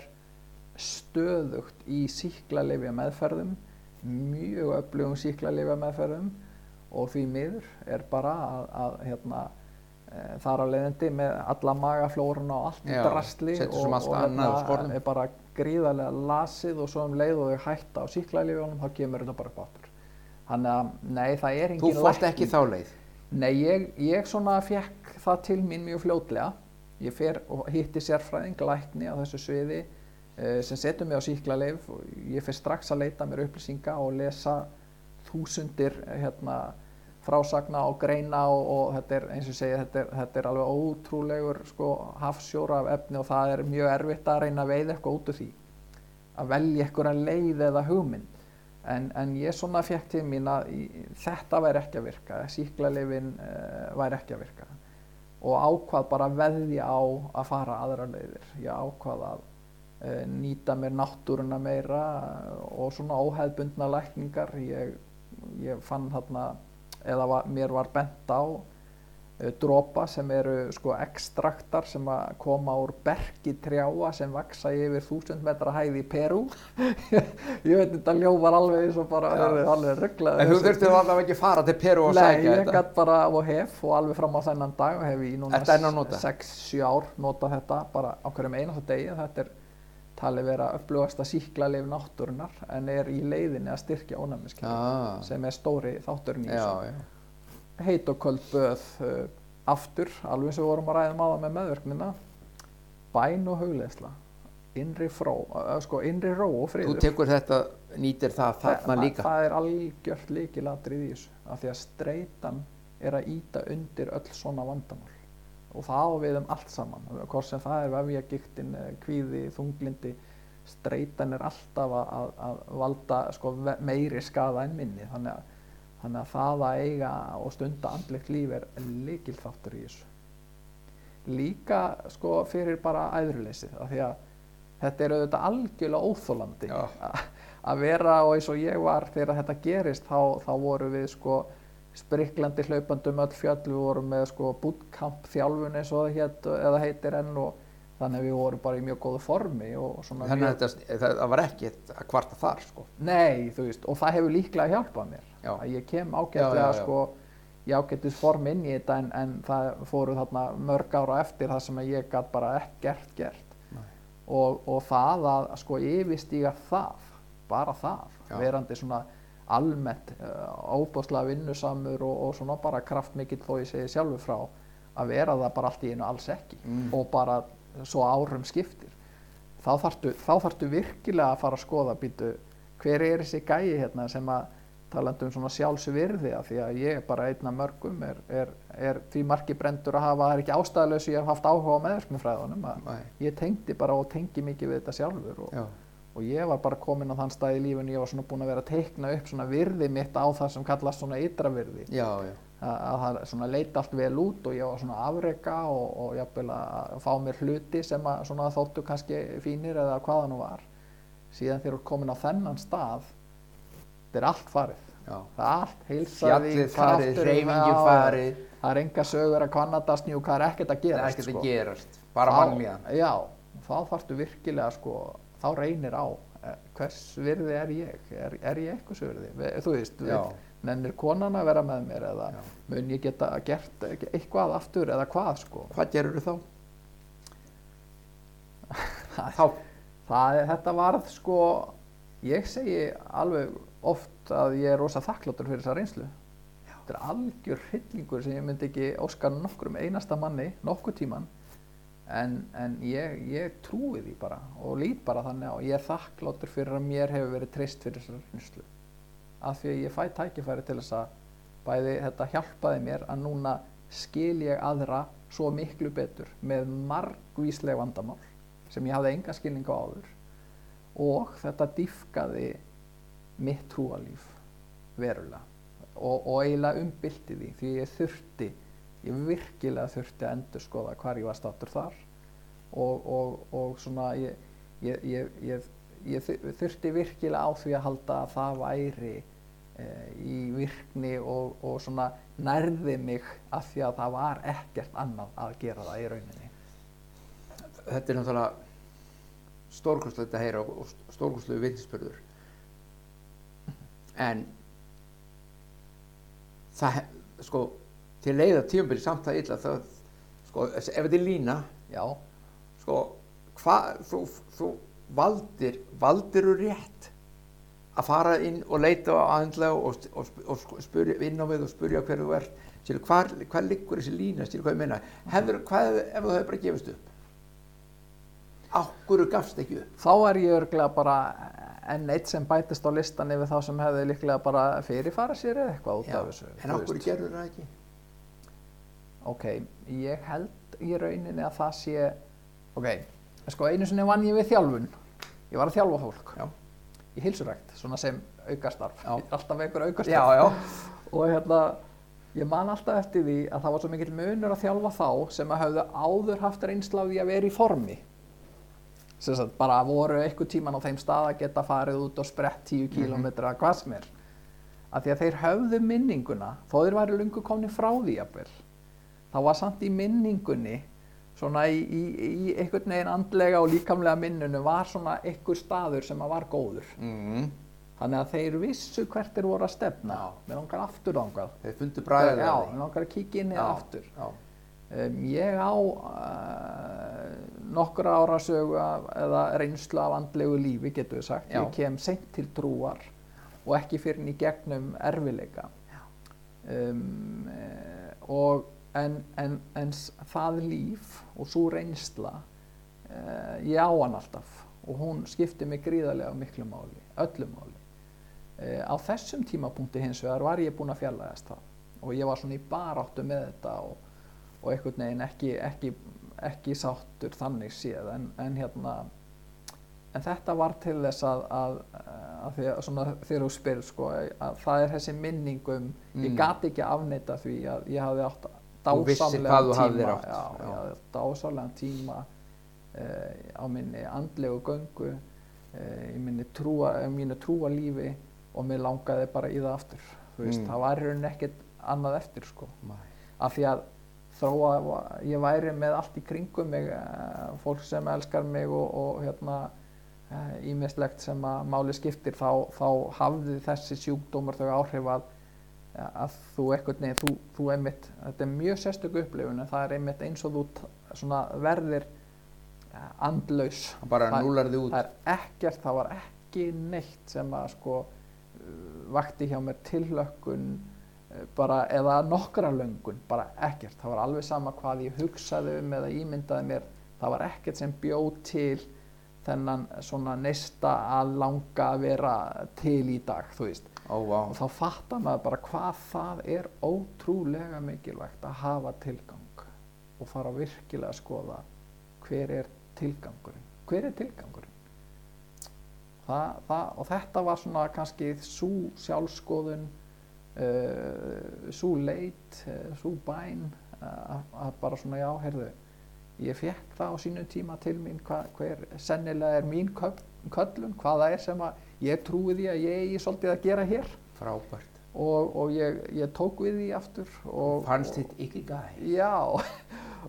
stöðugt í síklarlifja meðferðum mjög öflugum síklarlifja meðferðum og því miður er bara að, að hérna, e, þar á leiðindi með alla magaflóruna og allt í drastli og, og skorðum. er bara gríðarlega lasið og svo um leið og þau hætta á síklarlifjónum þá kemur þetta bara upp áttur þannig að nei það er Þú engin fórst ekki þá leið Nei, ég, ég svona fekk það til mín mjög fljótlega. Ég fer og hitti sérfræðing, lækni á þessu sviði uh, sem setur mig á síklarleif og ég fer strax að leita mér upplýsinga og lesa þúsundir hérna, frásagna og greina og, og þetta er eins og segi, þetta er, þetta er alveg ótrúlegur sko, hafsjóra af efni og það er mjög erfitt að reyna að veiða eitthvað út úr því. Að velja eitthvað leið eða hugmynd. En, en ég svona fekk til mín að þetta væri ekki að virka, síklarleifin uh, væri ekki að virka og ákvað bara að veðja á að fara aðra leiðir. Ég ákvað að uh, nýta mér náttúruna meira eh, og svona óheðbundna lækningar. Ég, ég fann þarna, eða var, mér var bent á uh, dropa sem eru sko ekstraktar sem að koma úr bergi trjáa sem vaksa yfir þúsund metra hæð í Perú. ég veit þetta ljófar alveg eins og bara Já. alveg, alveg rugglaði. En þú þurftir allavega ekki fara til Peru og Nei, sækja ég þetta gætt bara og hef og alveg fram á þennan dag og hef í núna Ertu enn að nota? 6-7 ár nota þetta bara á hverjum einasta degi þetta er talið vera upplugasta síklarleif náttúrunar en er í leiðinni að styrkja ónæmiskeið ah, sem er stóri þátturinn í þessu. heit og köld böð uh, aftur, alveg og við vorum að ræða máða með meðverknina. Bæn og hugleðsla innri, fró, uh, sko, innri ró og Þú friður tekur þetta, nýtir það þarna líka. það er algjört líkilatrið í þessu af því að streitan er að íta undir öll svona vandamál og það á við um allt saman. Hvort sem það er vefjagiktin, kvíði, þunglindi streitan er alltaf að, að, valda sko, meiri skada en minni. Þannig að, þannig að það að eiga og stunda andlegt líf er líkil þáttur í þessu. Líka sko fyrir bara æðruleysið af því að þetta er auðvitað algjörlega óþólandi að vera og eins og ég var þegar þetta gerist þá, þá voru við sko spriklandi hlaupandum öll fjöll við vorum með sko bootcamp þjálfun eins og það heitir enn og þannig að við vorum bara í mjög góðu formi og svona Þannig mjög, að þetta, það, var ekki að kvarta þar sko. nei þú veist og það hefur líklega hjálpað mér Já. að ég kem ágætlega sko ég ágættis form inn í þetta en, en það fóru þarna mörg ára eftir það sem ég gætt bara ekkert gert og, og það að sko yfirstíga það bara það, Já. verandi svona almennt óbúslega vinnusamur og, og svona bara kraftmikill þó ég segi sjálfur frá að vera það bara allt í einu alls ekki Mm. og bara svo árum skiptir þá þarftu, þá þarftu virkilega að fara að skoða býtu hver er þessi gæi hérna sem að talandi um svona sjálfsvirði af því að ég er bara einn af mörgum er, er, er því margi brendur að hafa það er ekki ástæðalösu ég hef haft áhuga á meðverknumfræðunum að Nei. ég tengdi bara og tengi mikið við þetta sjálfur og, Já. Og ég var bara komin á þann stað í lífinu ég var svona búin að vera að teikna upp svona virði mitt á það sem kallast svona ytra virði Já, já. að, að það svona leita allt vel út og ég var svona afreka og, og jafnvel að fá mér hluti sem að svona þóttu kannski fínir eða hvaða nú var síðan þegar þú ert komin á þennan stað þetta er allt farið já. það er allt heilsaði farið það er enga sögur að kvannadasni og hvað er ekkert að Það er gerast ekkert sko. að gerast Bara mannlíðan já, þá þarftu virkilega sko, þá reynir á eh, hvers virði er ég er, er ég eitthvað virði, Ve- þú veist nennir konan að vera með mér eða Já. mun ég geta gert eitthvað aftur eða hvað sko Hvað gerur þá? þá það, þetta varð sko ég segi alveg oft að ég er rosa þakkláttur fyrir þessa reynslu Já. þetta er algjör hryllingur sem ég myndi ekki óska nokkrum einasta manni nokkuð tíman en, en ég, ég trúi því bara og lít bara þannig á. Ég er þakkláttur fyrir að mér hefur verið treyst fyrir þessar reynslu. Af því að ég fæ tækifæri til þess að bæði þetta hjálpaði mér að núna skil ég aðra svo miklu betur með margvísleg vandamál sem ég hafði enga skilning á áður. Og þetta dýfkaði mitt trúalíf verulega. Og, og eiginlega umbylti því því ég þurfti, ég virkilega þurfti að endur skoða hvar ég var státtur þar og, og, og svona ég, ég, ég, ég, þurfti virkilega á því að halda að það væri e, í virkni og, og svona nærði mig af því að það var ekkert annað að gera það í rauninni. Þetta er náttúrulega stórkostlegt að heyra og stórkostlegu vinsspörður en það, sko, til leiða tíumbili samt það illa það, sko, ef þetta er lína Já, sko, hvað, þú, þú valdir, valdiru rétt að fara inn og leita á aðendlega og, og, og spyrja inn á við og spyrja hver þú ert? Sýlu, hvað, hvað liggur þessi lína, sýlu, hvað ég meina? Hefur, hvað ef þú hefur bara gefist upp? Ákvöru gafst ekki upp? Þá er ég örglega bara enn eitt sem bætist á listan yfir þá sem hefði líklega bara fyrirfara sér eða eitthvað út af þessu. en ákvöru gerður það ekki Ok, ég held í rauninni að það sé, ok, sko einu sinni vann ég við þjálfun, ég var að þjálfa fólk Já. í hilsurækt, svona sem aukastarf, alltaf einhver aukastarf. já, já, Og hérna, ég man alltaf eftir því að það var svo mikill munur að þjálfa þá sem að hafðu áður haft reynsláði að vera í formi. Sem sagt, bara voru einhver tíman á þeim stað að geta farið út og sprett 10 km að hvað sem er. Af því að þeir höfðu minninguna, þó þeir væri lungu komni frá því jafnvel. Þá var samt í minningunni svona í, í, í einhvern veginn andlega og líkamlega minnunu var svona einhver staður sem var góður mm. þannig að þeir vissu hvert þeir voru að stefna Já. með langar aftur þangað þeir fundu bræðið já, með langar að kíkja inn í það aftur já. um, ég á uh, nokkur ára sögu af, eða reynslu af andlegu lífi getur við sagt, Já. ég kem seint til trúar og ekki fyrir í gegnum erfileika um, eh, og en, en, en það líf og svo reynsla uh, ég á hann alltaf. Og hún skipti mig gríðarlega miklu máli, öllu máli. Uh, á þessum tímapunkti hins vegar var ég búinn að fjarlægast það. Og ég var svona í baráttu með þetta og, og einhvern veginn ekki, ekki, ekki sáttur þannig séð. En, en hérna en þetta var til þess að, að, að því að svona þegar þú spyrir sko að það er þessi minning um ég Mm. gat ekki afneita því að ég hafði átt Dásamlegan tíma. já, já. dásamlegan tíma uh, á minni andlegu göngu uh, í minni trúa, mínu trúa lífi og mér langaði bara í það aftur. Veist, Mm. það var í rauninni ekkert annað eftir sko. Af því að þó að ég væri með allt í kringum mig eh, fólk sem elskar mig og, og hérna ímislegt sem að máli skiptir þá, þá hafði þessi sjúkdómar þau áhrif að, að þú ekkert neginn, þú, þú einmitt, þetta er mjög sérstök upplifun en það er einmitt eins og þú verðir andlaus. Bara Það- núlar þið út. það er ekkert, það var ekki neitt sem að sko uh, vakti hjá mér tilhlökkun uh, bara, eða nokkra löngun, bara ekkert. Það var alveg sama hvað ég hugsaði um eða ímyndaði mér, það var ekkert sem bjóð til þennan svona neista að langa að vera til í dag, þú veist ó, vá. og þá fattar maður bara hvað það er ótrúlega mikilvægt að hafa tilgang og fara virkilega að skoða hver er tilgangurinn hver er tilgangurinn það, það, og þetta var svona kannski svo sjálfskoðun uh, svo leit uh, svo bæn uh, að bara svona já, heyrðu ég fekk það á sínu tíma til mín hva, hver sennilega er mín köllun, hvað það er sem að ég trúi því að ég eigi svolítið að gera hér. Frábært. Og, og ég, ég tók við því aftur og, fannst þitt ekki gæ já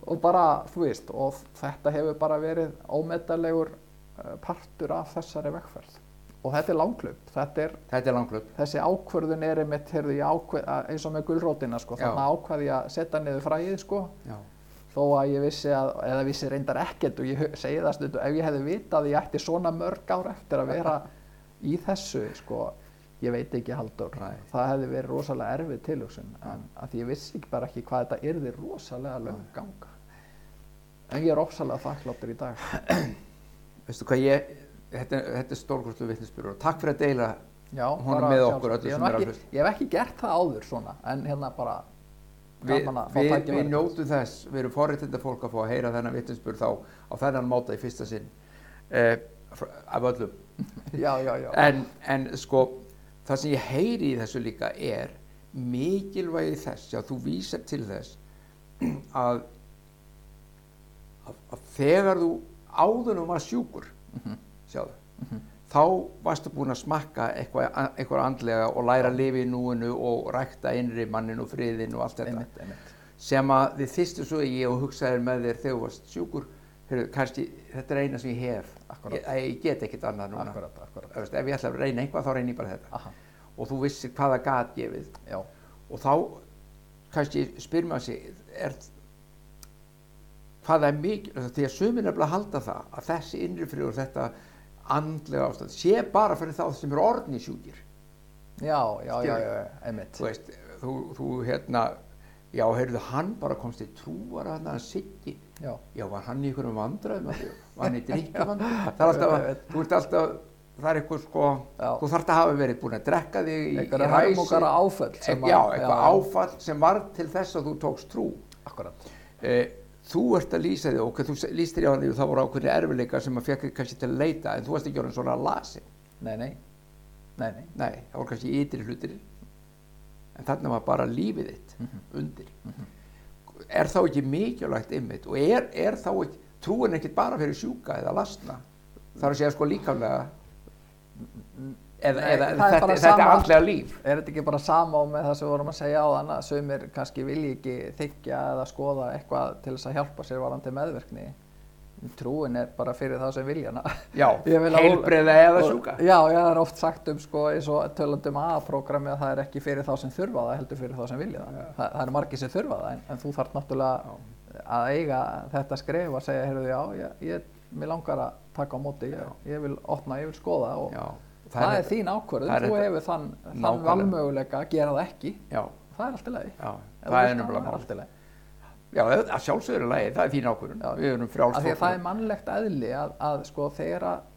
og bara, þú veist, og þetta hefur bara verið ómetanlegur uh, partur af þessari vegferð. Og þetta er langklaup, þetta er þetta er langklöp þessi ákvörðun er einmitt, heyrðu, ákveð, að- eins og með gulrótina sko, þannig ákvaði ég að setja niður fræðið sko, já, þó að ég vissi að, eða vissi reyndar ekkert og ég segi það stundu, ef ég hefði vitað að ég ætti svona mörg ár eftir að vera í þessu sko, ég veit ekki Halldór. Nei. það hefði verið rosalega erfið tilhugsun en að því ég vissi ekki bara ekki hvað þetta yrði rosalega löng ganga. En ég er ofsalega þakkláttur í dag. Veistu hvað ég þetta, þetta er stórkostlu vitnisbyrður og takk fyrir að deila Já, Honum bara með okkur öllu ég, sem hef er ekki, ég hef ekki gert það áður svona en hérna bara fá við, við til njótum þess, við erum forréttinda fólk að fá að heyra þennan vitnisbyrð þá á þennan máta í fyrsta sinn eh, af öllum. já, já, já, en, en sko það sem ég heyri í þessu líka er mikilvægi þess já þú vísar til þess að, að, að þegar þú áðunum var sjúkur Mhm. sjáðu þá varstu búin að smakka eitthvað, eitthvað andlega og læra að lifa í núinu og rækta innri mannin og friðin og allt þetta. Einmitt, einmitt. Sem að þið þýstu svo í og hugsaðir með þér þegar þú varst sjúkur heyrðu, kannski þetta er eina sem ég hef. Ég, ég get ekkert annað núna. Akkurat, akkurat veist, ef ég ætla að reyna eitthvað þá reyni ég bara þetta. Aha, og þú vissir hvað það gat gefið já, og þá kannski spyr maður sig er, hvað það er mikið því að sömur nefnilega halda það að þessi innri friður þetta andlega ástand sé bara fyrir þá sem eru orðni sjúkir. Já, já, já, Skilur. já, einmitt. Þú veist, þú, þú hérna já, heyrðu, hann bara komst í trúar að hann Siggi, já, já, var hann í einhverjum vandræðum var hann í drikkjavandræðum það er alltaf, þú ert alltaf það er eitthvað sko, Já. þú þarft að hafa verið búin að drekka þig í, í ræsi. hörmungara áföll sem já, að- eitthvað áfall sem var til þess að þú tókst trú. Akkurat, eh, þú ert að lýsa þig og þú lýst þér í á því og það voru ákveðni erfileika sem að fekk kannski til að leita en þú varst ekki orðin svona lasin nei, nei. Nei, nei, nei, það voru kannski ytri hlutir en þarna var bara lífið þitt Mhm. undir er þá ekki mikilvægt ymmit og er, er þá ekki trúin ekkit bara fyrir sjúka eða lasna þar að segja sko líkamlega. Eða, eða er þetta, er sama- andlega líf. er þetta ekki bara sama á með það sem við vorum að segja á þannig að sumir kannski vilji ekki þykja eða skoða eitthvað til þess að hjálpa sér varandi meðverkni trúin er bara fyrir það sem vilja hana. Já, Ég vil heilbreyða eða sjúka. Já, já, það er oft sagt um sko eins og tölandum A-programmi að það er ekki fyrir þá sem þurfa það heldur fyrir þá sem vilja það. Það, það er margir sem þurfa það en, en þú þarf náttúrulega að eiga þetta skref að segja, heyrðu, já, ég, ég, mér langar að taka á móti, ég, ég vil opna, ég vil skoða og já, það, er, þín ákvörðun, það er þú hefur þann, þann valmöguleika að gera það ekki, já, það er allt í lagi. já, það er nefnilega það, mál. Já, að sjálfsögur lagi, það er þín ákvörðun Já. við erum frjálst fólk. það er mannlegt eðli að, að sko þegar að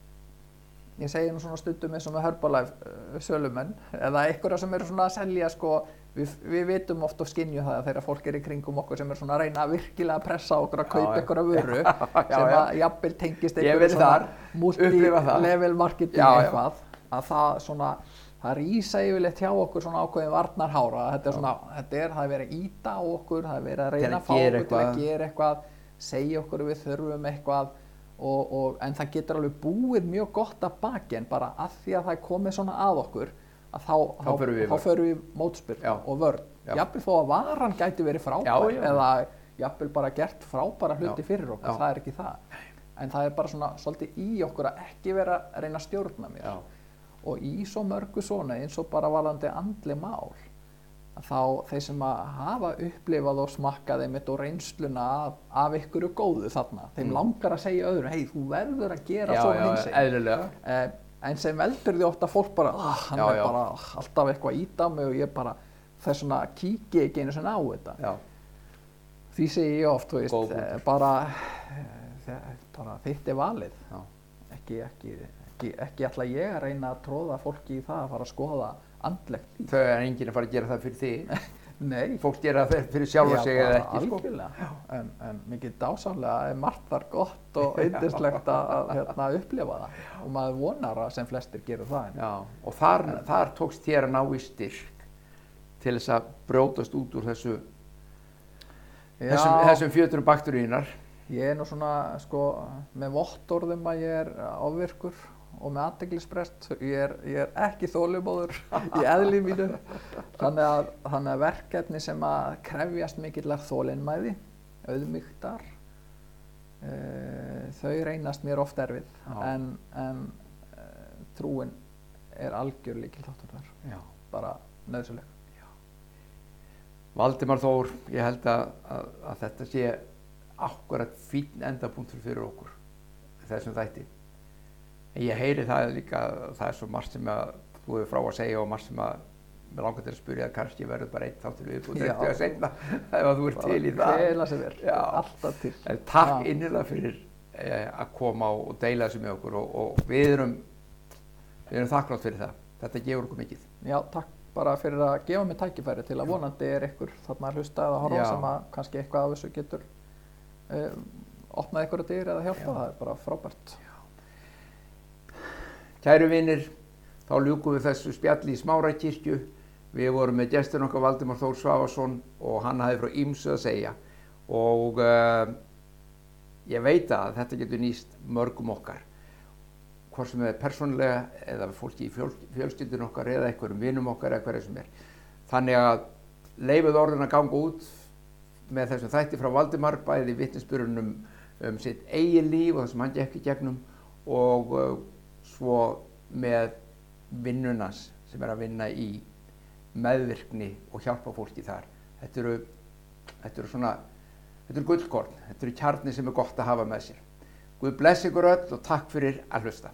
ég segi nú svona stundum eins og með Herbalife uh, sölumenn eða einhverja sem eru svona að selja sko við, við vitum oft og skinju það að þegar fólk er í kringum okkur sem er svona að reyna að virkilega pressa okkur að kaupa einhverja vöru sem að jafnvel tengist einhverju það. multi-level marketing eitthvað að það svona það rýsa yfirleitt hjá okkur svona ákveðin varnarhára þetta er svona, þetta er, það er verið að íta á okkur það er verið að reyna að fá okkur til að gera eitthvað segja okkur við þurfum eitthvað og, og, en það getur alveg búið mjög gott að baki en bara að því að það er komið svona að okkur að þá, Þá förum við þá förum við mótspyrn og vörn Já. jafnvel þó að varan gæti verið frábær Já, já. eða jafnvel bara gert frábæra hluti Já. fyrir okkur, það er ekki það en það er bara svona svolítið í okkur að ekki vera að reyna að stjórna mér. Og í svo mörgu svona eins og bara varandi andli mál þá þeir sem að hafa upplifað og smakkað einmitt og reynsluna af, af ykkuru góðu þarna þeim Mm. langar að segja öðru, hei þú verður að gera já, svona hins eh, en sem veldur því ofta fólk bara ah, hann Já, er já. bara alltaf eitthvað að íta mig og ég bara þess svona kíki ekki einu sinni á þetta. Já, því segi ég oft, veist, eh, bara, eh, bara þitt er valið. Ekki, ekki, ekki, ekki ætla ég að reyna að tróða fólki í það að fara að skoða andlegt þau er enginn að fara að gera það fyrir þig. Nei, fólk gera það fyrir sjálfa Já, sig eða ekki sko. algjörlega. En, en mikið dásamlega er margt þar gott og yndislegt að hérna, upplifa það. Og maður vonar að sem flestir gerur það en, já, og þar, þar tókst þér að ná í styrk til þess að brjótast út úr þessu þessum, þessum fjöturum bakteríunar ég er nú svona sko með vottorðum að ég er ofvirkur og með aðteglisbrest ég ég er ekki þólumóður í eðli mínu. Þannig að, þannig að verkefni sem að krefjast mikillar þólinmæði auðmygtar e, þau reynast mér oft erfið. En, en e, trúin er algjör líkil þáttur þar. Já. bara nöðsuleg Valdimar Þór, ég held að, að, að þetta sé akkurat fín endapunktur fyrir okkur þessum þætti ég heyri það líka að það er svo margt sem að þú hefur frá að segja og margt sem að með langar til að spyrja það kannski verður bara einn þáttur við búin Já. eftir að segna ef að þú ert til í það Hvela sem er, Já. alltaf til. en takk Já. innilega fyrir eh, að koma og deila þessu með okkur og, og við erum erum þakklátt fyrir það þetta gefur okkur mikið Já, takk bara fyrir að gefa mér tækifæri til að vonandi er ykkur þarna að hlusta eða horfa Já. sem að kannski eitthvað af þessu getur um, opnað ykkur að dyr eða hjálpa, Já. það er bara frábært. Kæru vinnir, þá ljúkum við þessu spjalli í Smárakirkju. Við vorum með gestur okkar Valdimar Þór Svavarsson og hann hafði frá ýmsu að segja. Og uh, ég veit að þetta getur nýst mörgum okkar. Hvort sem er persónulega eða fólki í fjöl, fjölskyldun okkar eða einhverjum vinum okkar eða hverju sem er. Þannig að leifið orðin að ganga út með þessum þætti frá Valdimar, bæði vittnesbyrjunum um sitt eigin líf og það sem hann gekk í gegnum og uh, svo með vinnunans sem er að vinna í meðvirkni og hjálpa fólki þar. Þetta eru, þetta eru svona, þetta eru gullkorn, þetta eru kjarni sem er gott að hafa með sér. Guð bless ykkur öll og takk fyrir að hlusta.